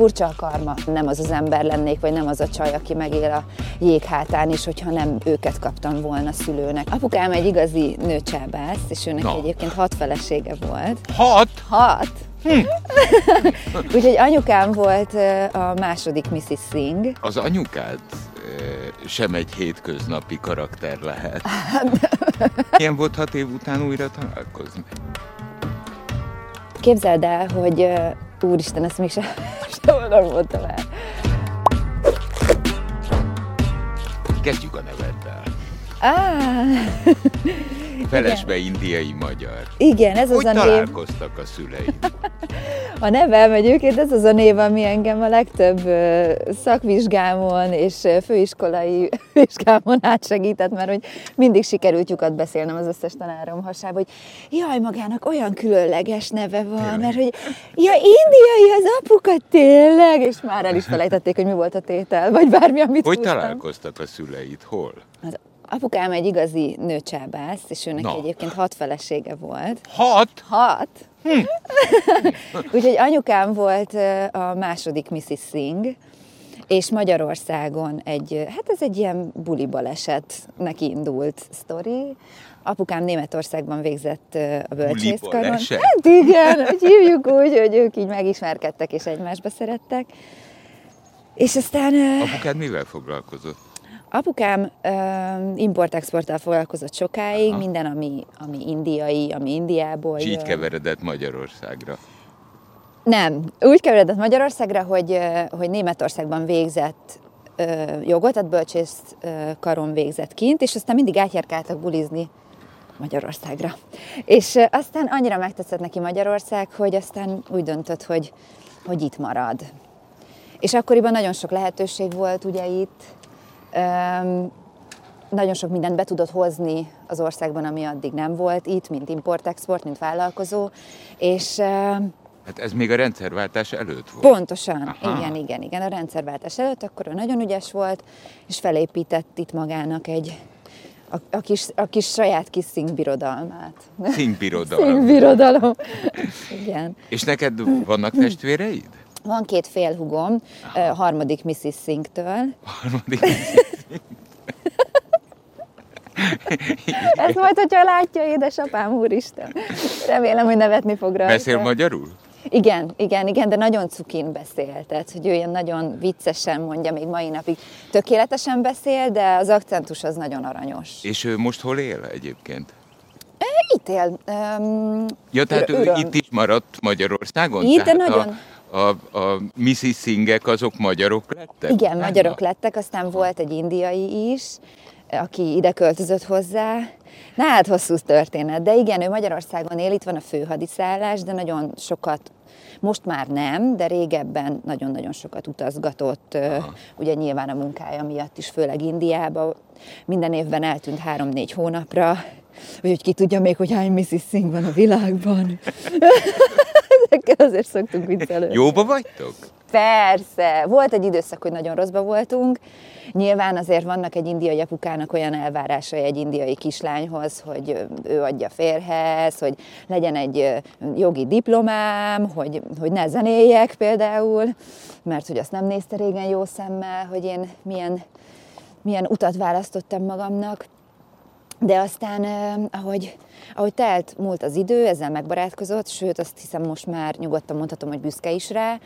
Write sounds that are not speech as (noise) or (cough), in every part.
furcsa a karma. Nem az az ember lennék, vagy nem az a csaj, aki megél a jéghátán is, hogyha nem őket kaptam volna szülőnek. Apukám egy igazi nőcsábász, és őnek Na. egyébként hat felesége volt. Hat? Hat! (laughs) Úgyhogy anyukám volt a második Mrs. Singh. Az anyukád sem egy hétköznapi karakter lehet. Milyen volt hat év után újra találkozni? Képzeld el, hogy úristen, ezt még se, sehol nem mondtam el. Kezdjük a neveddel. Ah, Felesbe indiai magyar. igen, ez az Hogy a név. találkoztak a szüleid? (laughs) A nevem egyébként ez az a név, ami engem a legtöbb szakvizsgámon és főiskolai (laughs) vizsgámon átsegített, mert hogy mindig sikerült lyukat beszélnem az összes tanárom hasába, hogy jaj, magának olyan különleges neve van, mert hogy ja, indiai az apuka tényleg, és már el is felejtették, hogy mi volt a tétel, vagy bármi, amit Hogy húztam. találkoztak a szüleid? Hol? Az apukám egy igazi nőcsábász, és őnek Na. egyébként hat felesége volt. Hat? Hat? (laughs) Úgyhogy anyukám volt a második Mrs. Singh, és Magyarországon egy, hát ez egy ilyen buli balesetnek indult sztori. Apukám Németországban végzett a bölcsészkaron. Hát igen, hogy hívjuk úgy, hogy ők így megismerkedtek és egymásba szerettek. És aztán Apukád mivel foglalkozott? Apukám import-exporttal foglalkozott sokáig, Aha. minden, ami, ami indiai, ami Indiából És így keveredett Magyarországra. Nem, úgy keveredett Magyarországra, hogy, hogy Németországban végzett ö, jogot, tehát bölcsész karon végzett kint, és aztán mindig átjárkáltak bulizni Magyarországra. És aztán annyira megtetszett neki Magyarország, hogy aztán úgy döntött, hogy, hogy itt marad. És akkoriban nagyon sok lehetőség volt ugye itt, nagyon sok mindent be tudott hozni az országban, ami addig nem volt itt, mint import-export, mint vállalkozó, és Hát ez még a rendszerváltás előtt volt. pontosan, Aha. igen, igen, igen, a rendszerváltás előtt, akkor ő nagyon ügyes volt, és felépített itt magának egy, a, a, kis, a kis saját kis színbirodalmát. Színbirodalom. (laughs) Színbirodalom. Igen. És neked vannak testvéreid? Van két félhugom, ö, harmadik Mrs. Singh-től, Harmadik. (laughs) Ezt majd, hogyha látja édesapám, úristen. Remélem, hogy nevetni fog rajta. Beszél magyarul? Igen, igen, igen, de nagyon cukin beszél, tehát hogy ő ilyen nagyon viccesen mondja, még mai napig tökéletesen beszél, de az akcentus az nagyon aranyos. És ő most hol él egyébként? Itt él. Um, Ja, tehát ő Öröm. itt is maradt Magyarországon? Itt, de nagyon. A, a, a Mrs. Singek azok magyarok lettek? igen, utána? magyarok lettek, aztán volt egy indiai is, aki ide költözött hozzá. Na hát hosszú történet, de igen, ő Magyarországon él, itt van a főhadiszállás, de nagyon sokat, most már nem, de régebben nagyon-nagyon sokat utazgatott, ö, ugye nyilván a munkája miatt is, főleg Indiába. Minden évben eltűnt három-négy hónapra, úgyhogy ki tudja még, hogy hány Mrs. Singh van a világban. (laughs) Ezekkel azért szoktunk viccelődni. Jóba vagytok? Persze, volt egy időszak, hogy nagyon rosszba voltunk. Nyilván azért vannak egy indiai apukának olyan elvárásai egy indiai kislányhoz, hogy ő adja férhez, hogy legyen egy jogi diplomám, hogy, hogy ne zenéljek például, mert hogy azt nem nézte régen jó szemmel, hogy én milyen, milyen utat választottam magamnak. De aztán, ahogy, ahogy telt múlt az idő, ezzel megbarátkozott, sőt azt hiszem most már nyugodtan mondhatom, hogy büszke is rá.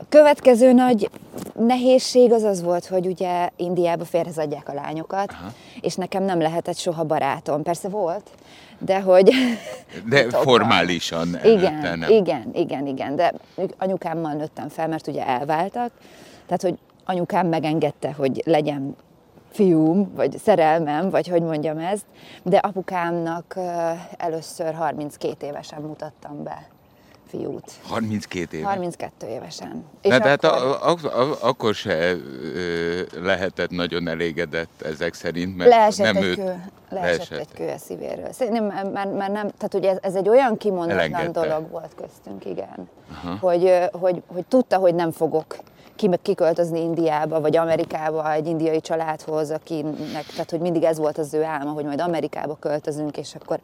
A következő nagy nehézség az az volt, hogy ugye Indiába férhez adják a lányokat, Aha. és nekem nem lehetett soha barátom. Persze volt, de hogy... (laughs) De formálisan Igen, nem. igen, igen, igen, de anyukámmal nőttem fel, mert ugye elváltak, tehát hogy anyukám megengedte, hogy legyen fiúm, vagy szerelmem, vagy hogy mondjam ezt, de apukámnak először 32 évesen mutattam be fiút. 32 éve. 32 évesen. Na, tehát akkor- a, a, a, akkor se ö, lehetett nagyon elégedett ezek szerint, mert leesett, nem egy őt kő, leesett leesett. egy kő a szívéről. Szerintem már, már, nem, tehát ugye ez, ez egy olyan kimondatlan dolog volt köztünk, igen. Hogy, ö, hogy, hogy tudta, hogy nem fogok kiköltözni Indiába, vagy Amerikába egy indiai családhoz, akinek, tehát hogy mindig ez volt az ő álma, hogy majd Amerikába költözünk, és akkor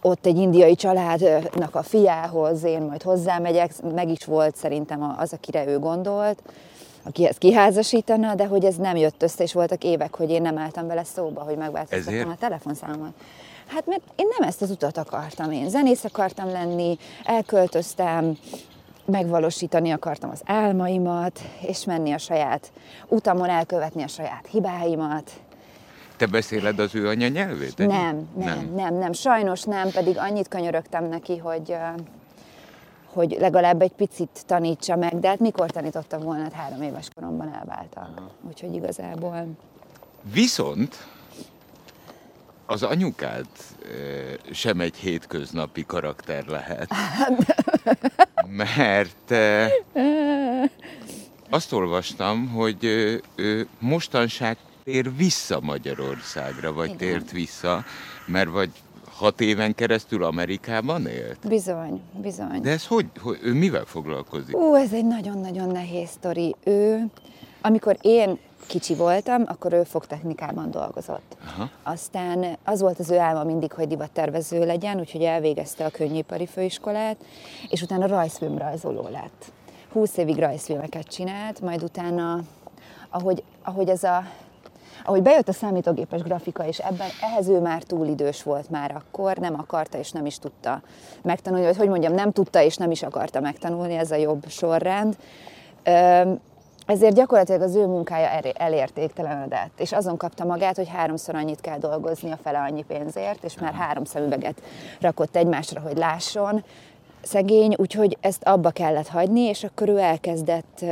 ott egy indiai családnak a fiához én majd hozzámegyek, meg is volt szerintem az, akire ő gondolt, akihez kiházasítana, de hogy ez nem jött össze, és voltak évek, hogy én nem álltam vele szóba, hogy megváltoztattam a telefonszámot. Hát mert én nem ezt az utat akartam, én zenész akartam lenni, elköltöztem, megvalósítani akartam az álmaimat, és menni a saját utamon, elkövetni a saját hibáimat. Te beszéled az ő anyanyelvét? Nem, nem, nem, nem, nem, sajnos nem, pedig annyit könyörögtem neki, hogy, hogy legalább egy picit tanítsa meg, de hát mikor tanítottam volna, hát három éves koromban elváltak. Úgyhogy igazából... Viszont az anyukád sem egy hétköznapi karakter lehet. (laughs) Mert azt olvastam, hogy ő mostanság tér vissza Magyarországra, vagy Igen. tért vissza, mert vagy hat éven keresztül Amerikában élt? Bizony, bizony. De ez hogy, hogy ő mivel foglalkozik? Ó, ez egy nagyon-nagyon nehéz sztori. Ő, amikor én kicsi voltam, akkor ő fogtechnikában dolgozott. Aha. Aztán az volt az ő álma mindig, hogy divattervező legyen, úgyhogy elvégezte a könnyipari főiskolát, és utána rajzfilmrajzoló lett. Húsz évig rajzfilmeket csinált, majd utána, ahogy, ahogy ez a ahogy bejött a számítógépes grafika, és ebben ehhez ő már túl idős volt már akkor, nem akarta és nem is tudta megtanulni, vagy hogy mondjam, nem tudta és nem is akarta megtanulni, ez a jobb sorrend. Ezért gyakorlatilag az ő munkája elértéktelenedett, és azon kapta magát, hogy háromszor annyit kell dolgozni a fele annyi pénzért, és már három szemüveget rakott egymásra, hogy lásson. Szegény, úgyhogy ezt abba kellett hagyni, és akkor ő elkezdett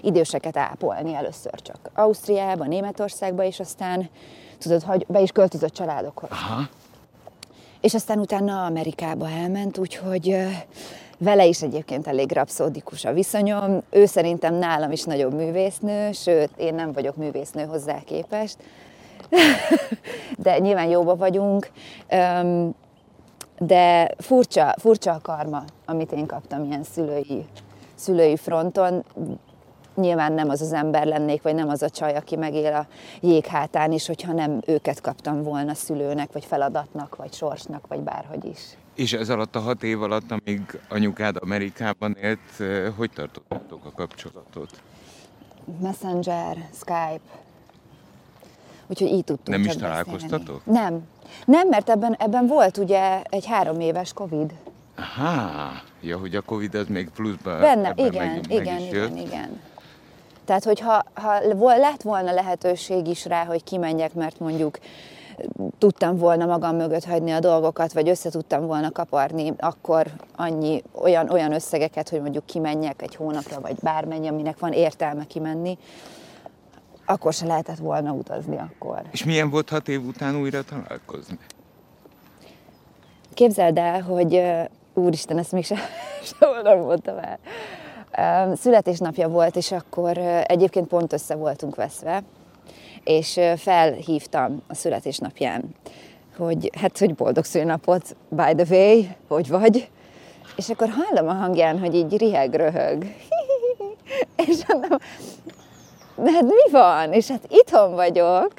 időseket ápolni először csak Ausztriába, Németországba, és aztán tudod, hogy be is költözött családokhoz. Aha. És aztán utána Amerikába elment, úgyhogy vele is egyébként elég rapszódikus a viszonyom. Ő szerintem nálam is nagyobb művésznő, sőt, én nem vagyok művésznő hozzá képest. (laughs) De nyilván jóba vagyunk. De furcsa, furcsa a karma, amit én kaptam ilyen szülői, szülői fronton nyilván nem az az ember lennék, vagy nem az a csaj, aki megél a jéghátán is, hogyha nem őket kaptam volna szülőnek, vagy feladatnak, vagy sorsnak, vagy bárhogy is. És ez alatt a hat év alatt, amíg anyukád Amerikában élt, hogy tartottátok a kapcsolatot? Messenger, Skype. Úgyhogy így tudtunk Nem is találkoztatok? Nem. Nem, mert ebben, ebben volt ugye egy három éves Covid. Aha, ja, hogy a Covid az még pluszban Benne, igen, meg, igen, meg igen, igen. Tehát, hogyha ha lett volna lehetőség is rá, hogy kimenjek, mert mondjuk tudtam volna magam mögött hagyni a dolgokat, vagy össze tudtam volna kaparni, akkor annyi olyan, olyan összegeket, hogy mondjuk kimenjek egy hónapra, vagy bármennyi, aminek van értelme kimenni, akkor se lehetett volna utazni akkor. És milyen volt hat év után újra találkozni? Képzeld el, hogy úristen, ezt még (laughs) sehol nem mondtam el születésnapja volt, és akkor egyébként pont össze voltunk veszve, és felhívtam a születésnapján, hogy hát, hogy boldog szülnapot, by the way, hogy vagy, és akkor hallom a hangján, hogy így riheg, röhög. (laughs) és mondom, de hát mi van? És hát itthon vagyok.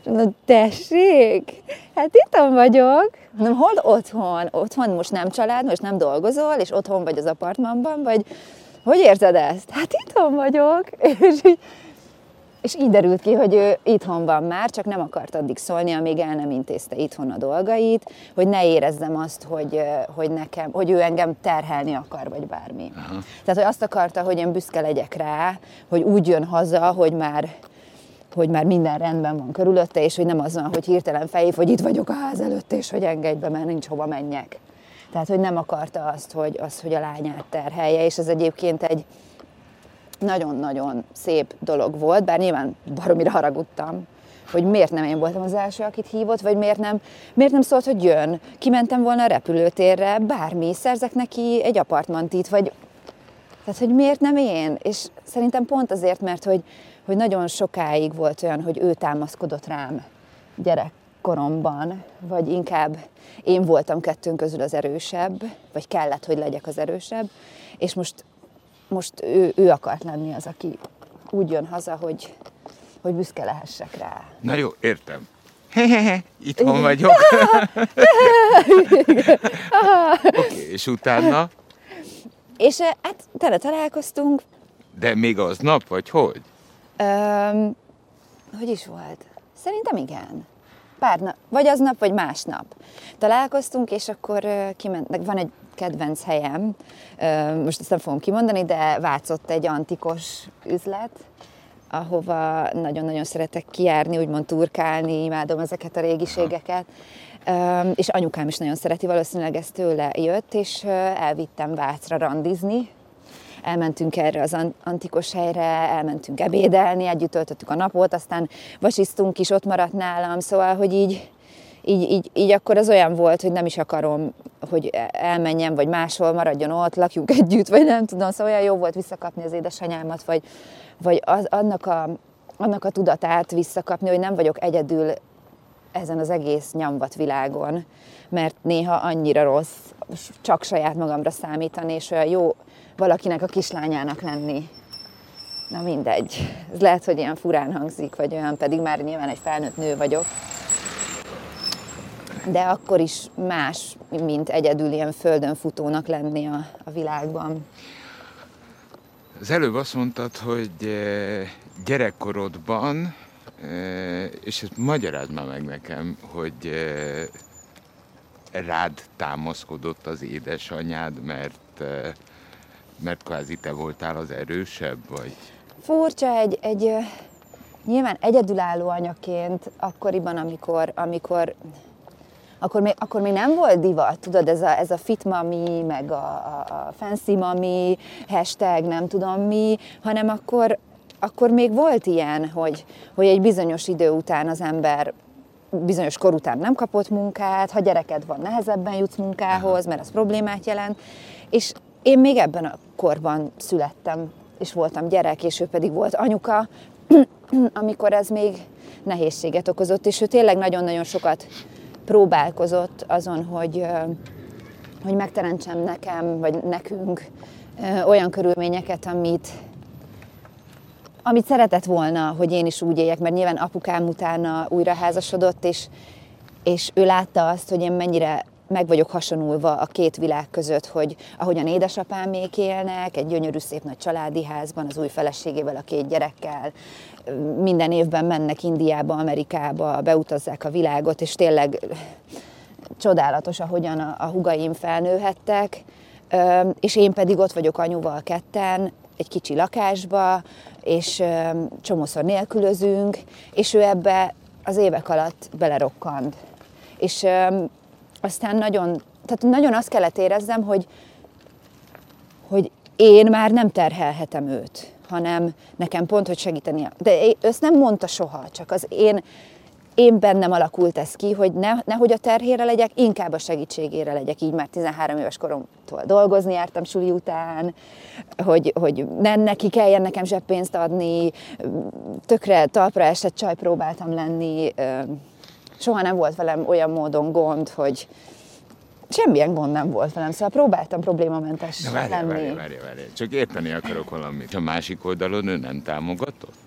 És mondom, tessék, hát itthon vagyok. Nem, hol otthon? Otthon most nem család, most nem dolgozol, és otthon vagy az apartmanban, vagy hogy érzed ezt? Hát itthon vagyok. (laughs) És így, és így derült ki, hogy ő itthon van már, csak nem akart addig szólni, amíg el nem intézte itthon a dolgait, hogy ne érezzem azt, hogy, hogy, nekem, hogy ő engem terhelni akar, vagy bármi. Aha. Tehát, hogy azt akarta, hogy én büszke legyek rá, hogy úgy jön haza, hogy már hogy már minden rendben van körülötte, és hogy nem az van, hogy hirtelen fejév, hogy itt vagyok a ház előtt, és hogy engedj be, mert nincs hova menjek. Tehát, hogy nem akarta azt, hogy, azt, hogy a lányát terhelje, és ez egyébként egy nagyon-nagyon szép dolog volt, bár nyilván baromira haragudtam, hogy miért nem én voltam az első, akit hívott, vagy miért nem, miért nem szólt, hogy jön. Kimentem volna a repülőtérre, bármi, szerzek neki egy apartmantit, vagy tehát, hogy miért nem én? És szerintem pont azért, mert hogy hogy nagyon sokáig volt olyan, hogy ő támaszkodott rám gyerekkoromban, vagy inkább én voltam kettőnk közül az erősebb, vagy kellett, hogy legyek az erősebb, és most most ő, ő akart lenni az, aki úgy jön haza, hogy, hogy büszke lehessek rá. Na jó, értem. Hehehe, itthon vagyok. (laughs) Oké, okay, és utána? És hát tele találkoztunk. De még az nap, vagy hogy? Öm, hogy is volt? Szerintem igen. Pár nap, vagy aznap, vagy másnap. Találkoztunk, és akkor kimentnek, van egy kedvenc helyem, most ezt nem fogom kimondani, de Vácott egy antikos üzlet, ahova nagyon-nagyon szeretek kijárni, úgymond turkálni, imádom ezeket a régiségeket. És anyukám is nagyon szereti, valószínűleg ez tőle jött, és elvittem Vácra randizni, elmentünk erre az antikos helyre, elmentünk ebédelni, együtt töltöttük a napot, aztán vasisztunk is, ott maradt nálam, szóval, hogy így, így, így, így akkor az olyan volt, hogy nem is akarom, hogy elmenjem, vagy máshol maradjon ott, lakjunk (laughs) együtt, vagy nem tudom, szóval olyan jó volt visszakapni az édesanyámat, vagy, vagy az, annak, a, annak a tudatát visszakapni, hogy nem vagyok egyedül ezen az egész nyomvat világon, mert néha annyira rossz csak saját magamra számítani, és olyan jó valakinek a kislányának lenni. Na mindegy. Ez lehet, hogy ilyen furán hangzik, vagy olyan, pedig már nyilván egy felnőtt nő vagyok. De akkor is más, mint egyedül ilyen földön futónak lenni a, a világban. Az előbb azt mondtad, hogy eh, gyerekkorodban, eh, és ezt magyarázd már meg nekem, hogy eh, rád támaszkodott az édesanyád, mert mert kvázi te voltál az erősebb, vagy? Furcsa, egy, egy nyilván egyedülálló anyaként akkoriban, amikor, amikor akkor még, akkor még nem volt divat, tudod, ez a, ez a fit mami, meg a, a, a fancy mami, hashtag nem tudom mi, hanem akkor, akkor még volt ilyen, hogy, hogy egy bizonyos idő után az ember bizonyos kor után nem kapott munkát, ha gyereked van, nehezebben jutsz munkához, mert az problémát jelent, és én még ebben a korban születtem, és voltam gyerek, és ő pedig volt anyuka, (clears throat) amikor ez még nehézséget okozott, és ő tényleg nagyon-nagyon sokat próbálkozott azon, hogy, hogy megteremtsem nekem, vagy nekünk olyan körülményeket, amit, amit szeretett volna, hogy én is úgy éljek, mert nyilván apukám utána újra házasodott, és, és ő látta azt, hogy én mennyire meg vagyok hasonulva a két világ között, hogy ahogyan édesapámék élnek, egy gyönyörű szép nagy családi házban, az új feleségével, a két gyerekkel, minden évben mennek Indiába, Amerikába, beutazzák a világot, és tényleg csodálatos, ahogyan a, a hugaim felnőhettek, és én pedig ott vagyok anyuval ketten, egy kicsi lakásba, és csomószor nélkülözünk, és ő ebbe az évek alatt belerokkant. És aztán nagyon, tehát nagyon azt kellett érezzem, hogy, hogy én már nem terhelhetem őt, hanem nekem pont, hogy segíteni. De ezt nem mondta soha, csak az én, én bennem alakult ez ki, hogy ne, nehogy a terhére legyek, inkább a segítségére legyek. Így már 13 éves koromtól dolgozni jártam suli után, hogy, hogy ne neki kelljen nekem zseppénzt adni, tökre talpra esett csaj próbáltam lenni, soha nem volt velem olyan módon gond, hogy semmilyen gond nem volt velem, szóval próbáltam problémamentes Na, várj, lenni. Várj, várj, várj. Csak érteni akarok valamit. A másik oldalon ő nem támogatott?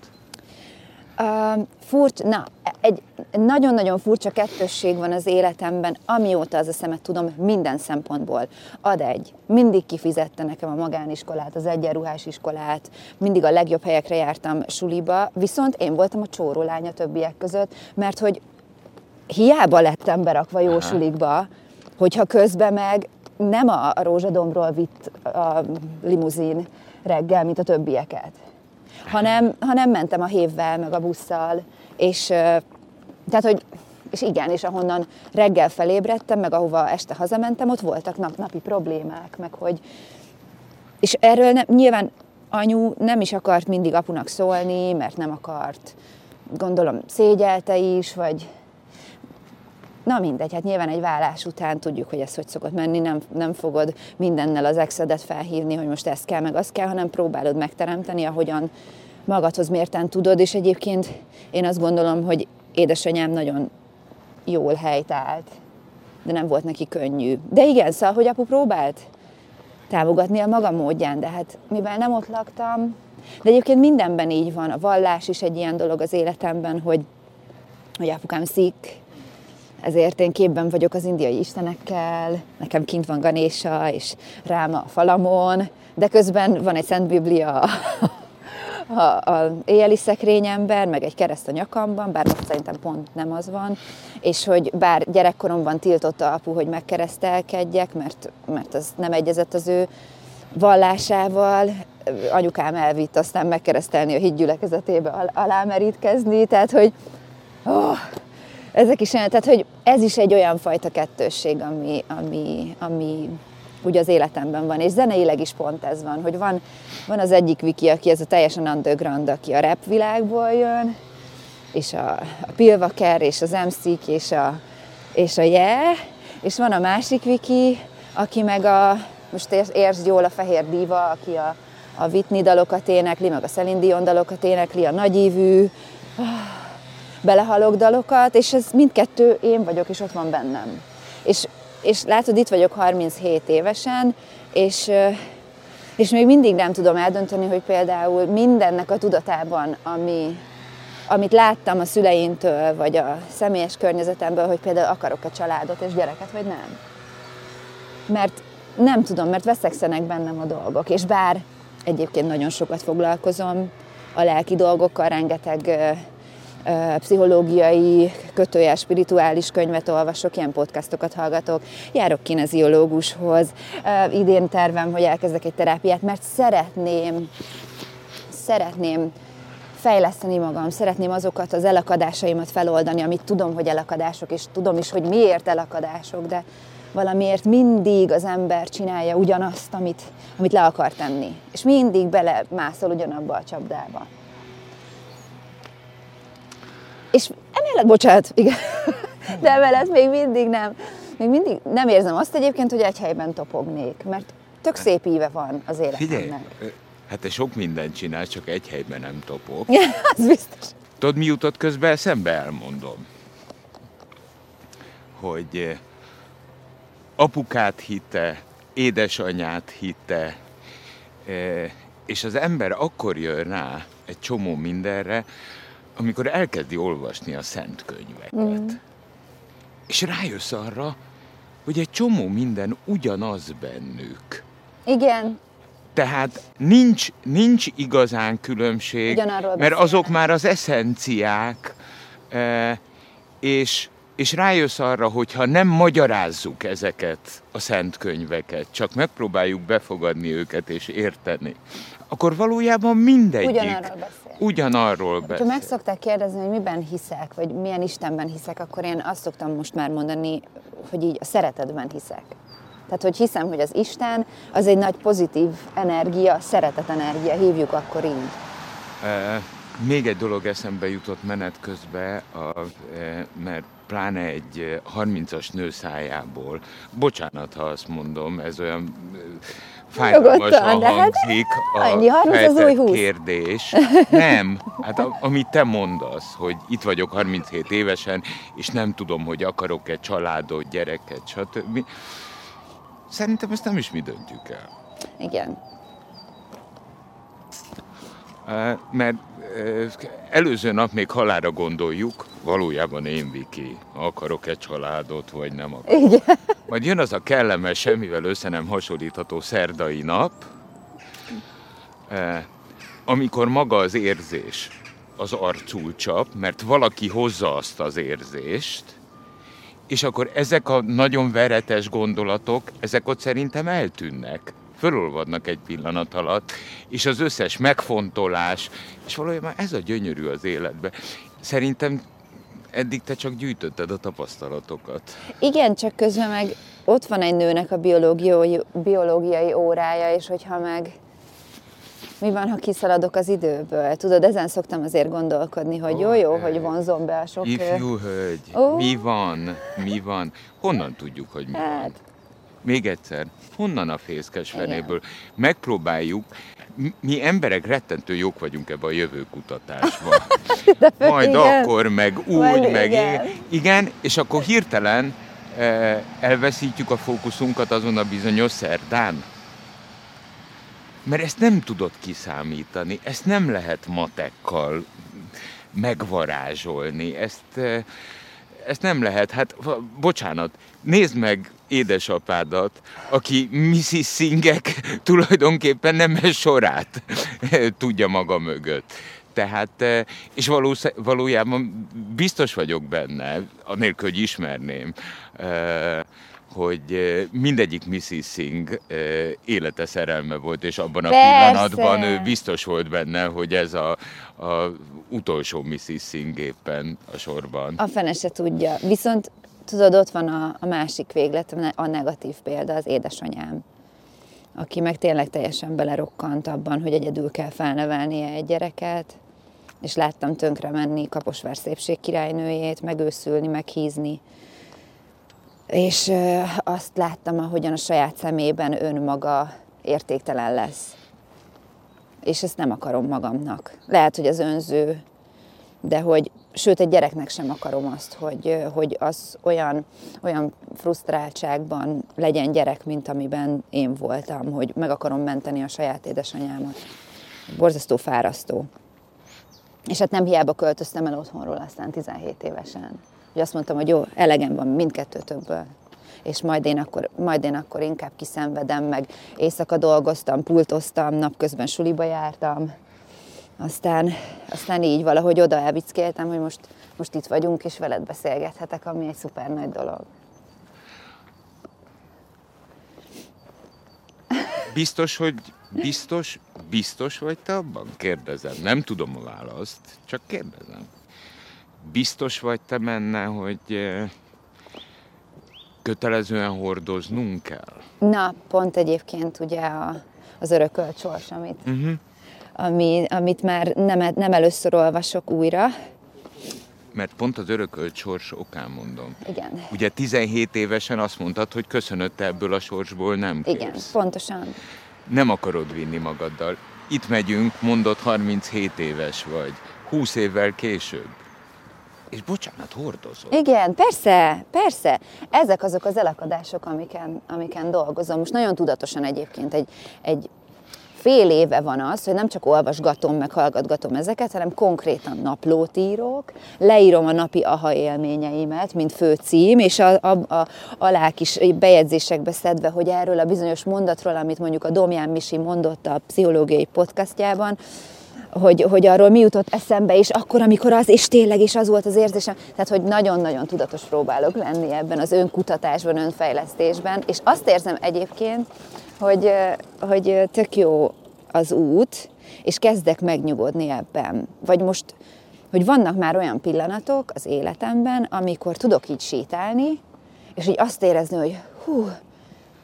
Uh, furcsa, na, egy nagyon-nagyon furcsa kettősség van az életemben, amióta az a szemet tudom minden szempontból. Ad egy, mindig kifizette nekem a magániskolát, az egyenruhás iskolát, mindig a legjobb helyekre jártam suliba, viszont én voltam a csórólány a többiek között, mert hogy hiába lettem berakva jó sulikba, hogyha közben meg nem a rózsadomról vitt a limuzin reggel, mint a többieket, hanem, hanem mentem a hévvel, meg a busszal, és tehát, hogy és igen, és ahonnan reggel felébredtem, meg ahova este hazamentem, ott voltak nap, napi problémák, meg hogy... És erről ne, nyilván anyu nem is akart mindig apunak szólni, mert nem akart, gondolom szégyelte is, vagy Na mindegy, hát nyilván egy vállás után tudjuk, hogy ez hogy szokott menni, nem, nem fogod mindennel az exedet felhívni, hogy most ez kell, meg az kell, hanem próbálod megteremteni, ahogyan magadhoz mérten tudod, és egyébként én azt gondolom, hogy édesanyám nagyon jól helytált, de nem volt neki könnyű. De igen, szóval, hogy apu próbált támogatni a maga módján, de hát mivel nem ott laktam, de egyébként mindenben így van, a vallás is egy ilyen dolog az életemben, hogy, hogy apukám szik, ezért én képben vagyok az indiai istenekkel, nekem kint van Ganésa és Ráma a falamon, de közben van egy Szent Biblia a, a éjjeli szekrényemben, meg egy kereszt a nyakamban, bár most szerintem pont nem az van, és hogy bár gyerekkoromban tiltotta apu, hogy megkeresztelkedjek, mert, mert az nem egyezett az ő vallásával, anyukám elvitt aztán megkeresztelni a hídgyülekezetébe al- alámerítkezni, tehát hogy oh, ezek is olyan, tehát hogy ez is egy olyan fajta kettősség, ami, ami, ami ugye az életemben van, és zeneileg is pont ez van, hogy van, van az egyik Viki, aki ez a teljesen underground, aki a rap világból jön, és a, a Pilvaker, és az mc és a, és a Yeah, és van a másik Viki, aki meg a, most értsd jól a Fehér Diva, aki a, a Whitney dalokat énekli, meg a Celine Dion dalokat énekli, a nagyívű, belehalok dalokat, és ez mindkettő én vagyok, és ott van bennem. És és látod, itt vagyok 37 évesen, és, és még mindig nem tudom eldönteni, hogy például mindennek a tudatában, ami, amit láttam a szüleimtől, vagy a személyes környezetemből, hogy például akarok-e családot és gyereket, vagy nem. Mert nem tudom, mert veszekszenek bennem a dolgok, és bár egyébként nagyon sokat foglalkozom a lelki dolgokkal, rengeteg pszichológiai, kötője, spirituális könyvet olvasok, ilyen podcastokat hallgatok, járok kineziológushoz, idén tervem, hogy elkezdek egy terápiát, mert szeretném, szeretném fejleszteni magam, szeretném azokat az elakadásaimat feloldani, amit tudom, hogy elakadások, és tudom is, hogy miért elakadások, de valamiért mindig az ember csinálja ugyanazt, amit, amit le akar tenni. És mindig belemászol ugyanabba a csapdába. És emellett, bocsánat, igen, de emellett még mindig nem, még mindig nem érzem azt egyébként, hogy egy helyben topognék, mert tök szép íve van az életemnek. Figyelj, hát te sok mindent csinál, csak egy helyben nem topog. az biztos. Tudod, mi jutott közben eszembe, elmondom. Hogy apukát hitte, édesanyát hitte, és az ember akkor jön rá egy csomó mindenre, amikor elkezdi olvasni a szent könyveket, mm. és rájössz arra, hogy egy csomó minden ugyanaz bennük. Igen. Tehát nincs, nincs igazán különbség, Ugyanarról mert azok már az eszenciák, e, és, és rájössz arra, hogy ha nem magyarázzuk ezeket a szent könyveket, csak megpróbáljuk befogadni őket és érteni, akkor valójában mindegyik ugyanarról beszél. Ha meg szokták kérdezni, hogy miben hiszek, vagy milyen Istenben hiszek, akkor én azt szoktam most már mondani, hogy így a szeretetben hiszek. Tehát, hogy hiszem, hogy az Isten az egy nagy pozitív energia, szeretet energia, hívjuk akkor így. E, még egy dolog eszembe jutott menet közben, a, e, mert pláne egy 30-as nő szájából, bocsánat, ha azt mondom, ez olyan fájdalmasan hát hangzik a annyi, 30 az új 20. kérdés. (laughs) Nem, hát a, amit te mondasz, hogy itt vagyok 37 évesen, és nem tudom, hogy akarok-e családot, gyereket, stb. Szerintem ezt nem is mi döntjük el. Igen. Mert előző nap még halára gondoljuk, valójában én, Viki, akarok egy családot, vagy nem akarok. Igen. Majd jön az a kellemes, semmivel össze nem hasonlítható szerdai nap, amikor maga az érzés az arcul csap, mert valaki hozza azt az érzést, és akkor ezek a nagyon veretes gondolatok, ezek ott szerintem eltűnnek fölolvadnak egy pillanat alatt, és az összes megfontolás, és valójában ez a gyönyörű az életben. Szerintem eddig te csak gyűjtötted a tapasztalatokat. Igen, csak közben meg ott van egy nőnek a biológiai, biológiai órája, és hogyha meg mi van, ha kiszaladok az időből? Tudod, ezen szoktam azért gondolkodni, hogy oh, jó-jó, hey. hogy vonzom be a sok... Ifjú hölgy, oh. mi van? Mi van? Honnan tudjuk, hogy mi hát. van? Még egyszer, honnan a fészkes fenéből? Megpróbáljuk, mi emberek rettentő jók vagyunk ebbe a jövőkutatásban. (laughs) Majd igen. akkor, meg úgy, Majd meg igen. igen, és akkor hirtelen eh, elveszítjük a fókuszunkat azon a bizonyos szerdán. mert ezt nem tudod kiszámítani, ezt nem lehet matekkal megvarázsolni, ezt, ezt nem lehet, hát bocsánat, nézd meg édesapádat, aki Mrs. Singek tulajdonképpen nem sorát (laughs) tudja maga mögött. Tehát, és valójában biztos vagyok benne, anélkül, hogy ismerném, hogy mindegyik Mrs. Singh élete szerelme volt, és abban a Persze. pillanatban ő biztos volt benne, hogy ez a, a utolsó Mrs. Singh éppen a sorban. A fene se tudja. Viszont tudod, ott van a, a másik véglet, a negatív példa, az édesanyám aki meg tényleg teljesen belerokkant abban, hogy egyedül kell felnevelnie egy gyereket, és láttam tönkre menni Kaposvár szépség királynőjét, megőszülni, meghízni, és azt láttam, ahogyan a saját szemében önmaga értéktelen lesz. És ezt nem akarom magamnak. Lehet, hogy az önző, de hogy, sőt, egy gyereknek sem akarom azt, hogy, hogy az olyan, olyan frusztráltságban legyen gyerek, mint amiben én voltam, hogy meg akarom menteni a saját édesanyámat. Borzasztó fárasztó. És hát nem hiába költöztem el otthonról aztán 17 évesen hogy azt mondtam, hogy jó, elegem van mindkettőtökből és majd én, akkor, majd én akkor inkább kiszenvedem, meg éjszaka dolgoztam, pultoztam, napközben suliba jártam, aztán, aztán így valahogy oda elvickéltem, hogy most, most itt vagyunk, és veled beszélgethetek, ami egy szuper nagy dolog. Biztos, hogy biztos, biztos vagy te abban? Kérdezem. Nem tudom a választ, csak kérdezem biztos vagy te menne, hogy eh, kötelezően hordoznunk kell? Na, pont egyébként ugye a, az örökölt sors, amit, uh-huh. Ami, amit már nem, nem először olvasok újra. Mert pont az örökölt sors okán mondom. Igen. Ugye 17 évesen azt mondtad, hogy köszönött ebből a sorsból nem kérsz. Igen, pontosan. Nem akarod vinni magaddal. Itt megyünk, mondott 37 éves vagy. 20 évvel később. És bocsánat, hordozol. Igen, persze, persze. Ezek azok az elakadások, amiken, amiken dolgozom. Most nagyon tudatosan egyébként egy, egy fél éve van az, hogy nem csak olvasgatom, meg hallgatgatom ezeket, hanem konkrétan naplót írok, leírom a napi aha élményeimet, mint főcím, és a, a, a, alá kis bejegyzésekbe szedve, hogy erről a bizonyos mondatról, amit mondjuk a Domján Misi mondott a pszichológiai podcastjában, hogy, hogy arról mi jutott eszembe, és akkor, amikor az, és tényleg, és az volt az érzésem, tehát, hogy nagyon-nagyon tudatos próbálok lenni ebben az önkutatásban, önfejlesztésben, és azt érzem egyébként, hogy, hogy tök jó az út, és kezdek megnyugodni ebben. Vagy most, hogy vannak már olyan pillanatok az életemben, amikor tudok így sétálni, és így azt érezni, hogy hú,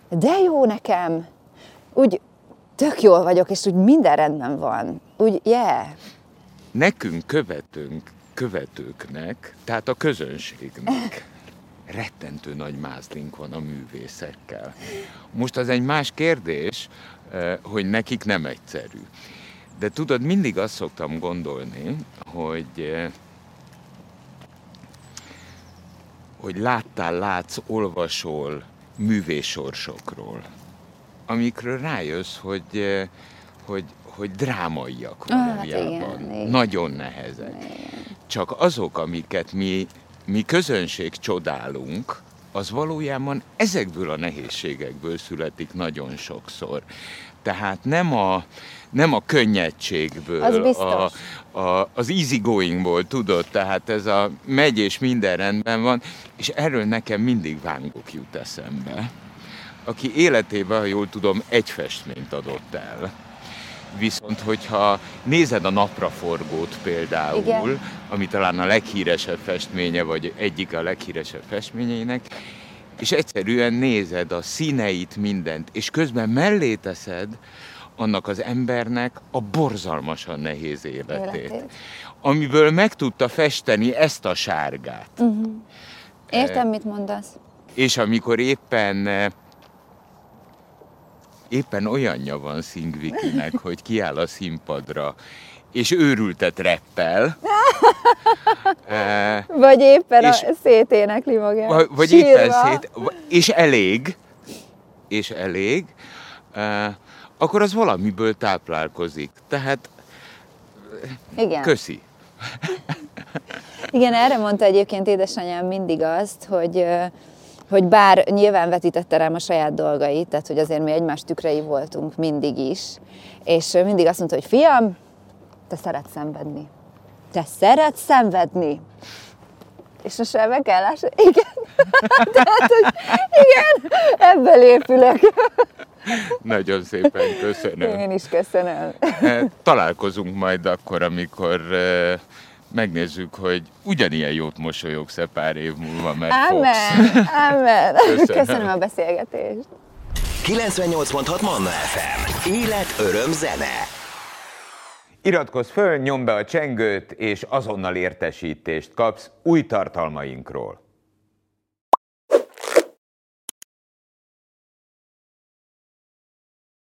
de jó nekem, úgy tök jól vagyok, és úgy minden rendben van. Úgy, yeah. Nekünk követünk, követőknek, tehát a közönségnek rettentő nagy mázlink van a művészekkel. Most az egy más kérdés, eh, hogy nekik nem egyszerű. De tudod, mindig azt szoktam gondolni, hogy eh, hogy láttál, látsz, olvasol művésorsokról amikről rájössz, hogy, eh, hogy, hogy drámaiak valójában. Ah, hát igen, igen. Nagyon nehezek. Igen. Csak azok, amiket mi, mi közönség csodálunk, az valójában ezekből a nehézségekből születik nagyon sokszor. Tehát nem a, nem a könnyedségből, az a, a, az easy goingból, tudod, tehát ez a megy és minden rendben van, és erről nekem mindig vángok jut eszembe aki életében, ha jól tudom, egy festményt adott el. Viszont, hogyha nézed a napraforgót például, Igen. ami talán a leghíresebb festménye, vagy egyik a leghíresebb festményeinek, és egyszerűen nézed a színeit, mindent, és közben mellé teszed annak az embernek a borzalmasan nehéz életét, életét. amiből meg tudta festeni ezt a sárgát. Uh-huh. Értem, e, mit mondasz. És amikor éppen éppen olyanja van Szingvikinek, (laughs) hogy kiáll a színpadra, és őrültet reppel. (laughs) (laughs) vagy éppen és, a széténekli magát. Vagy, vagy éppen szét, és elég, és elég, akkor az valamiből táplálkozik. Tehát Igen. köszi. Igen, erre mondta egyébként édesanyám mindig azt, hogy, hogy bár nyilván vetítette rám a saját dolgait, tehát hogy azért mi egymás tükrei voltunk mindig is, és mindig azt mondta, hogy fiam, te szeretsz szenvedni. Te szeretsz szenvedni. És most el kell lássa, igen. (laughs) Tehát, hogy igen, ebből épülök. (laughs) Nagyon szépen köszönöm. Én is köszönöm. Eh, Találkozunk majd akkor, amikor eh, megnézzük, hogy ugyanilyen jót mosolyogsz-e pár év múlva, mert fogsz. Amen, amen. (laughs) Köszönöm. Köszönöm a beszélgetést. 98.6 Manna FM. Élet, öröm, zene. Iratkozz föl, nyomd be a csengőt, és azonnal értesítést kapsz új tartalmainkról.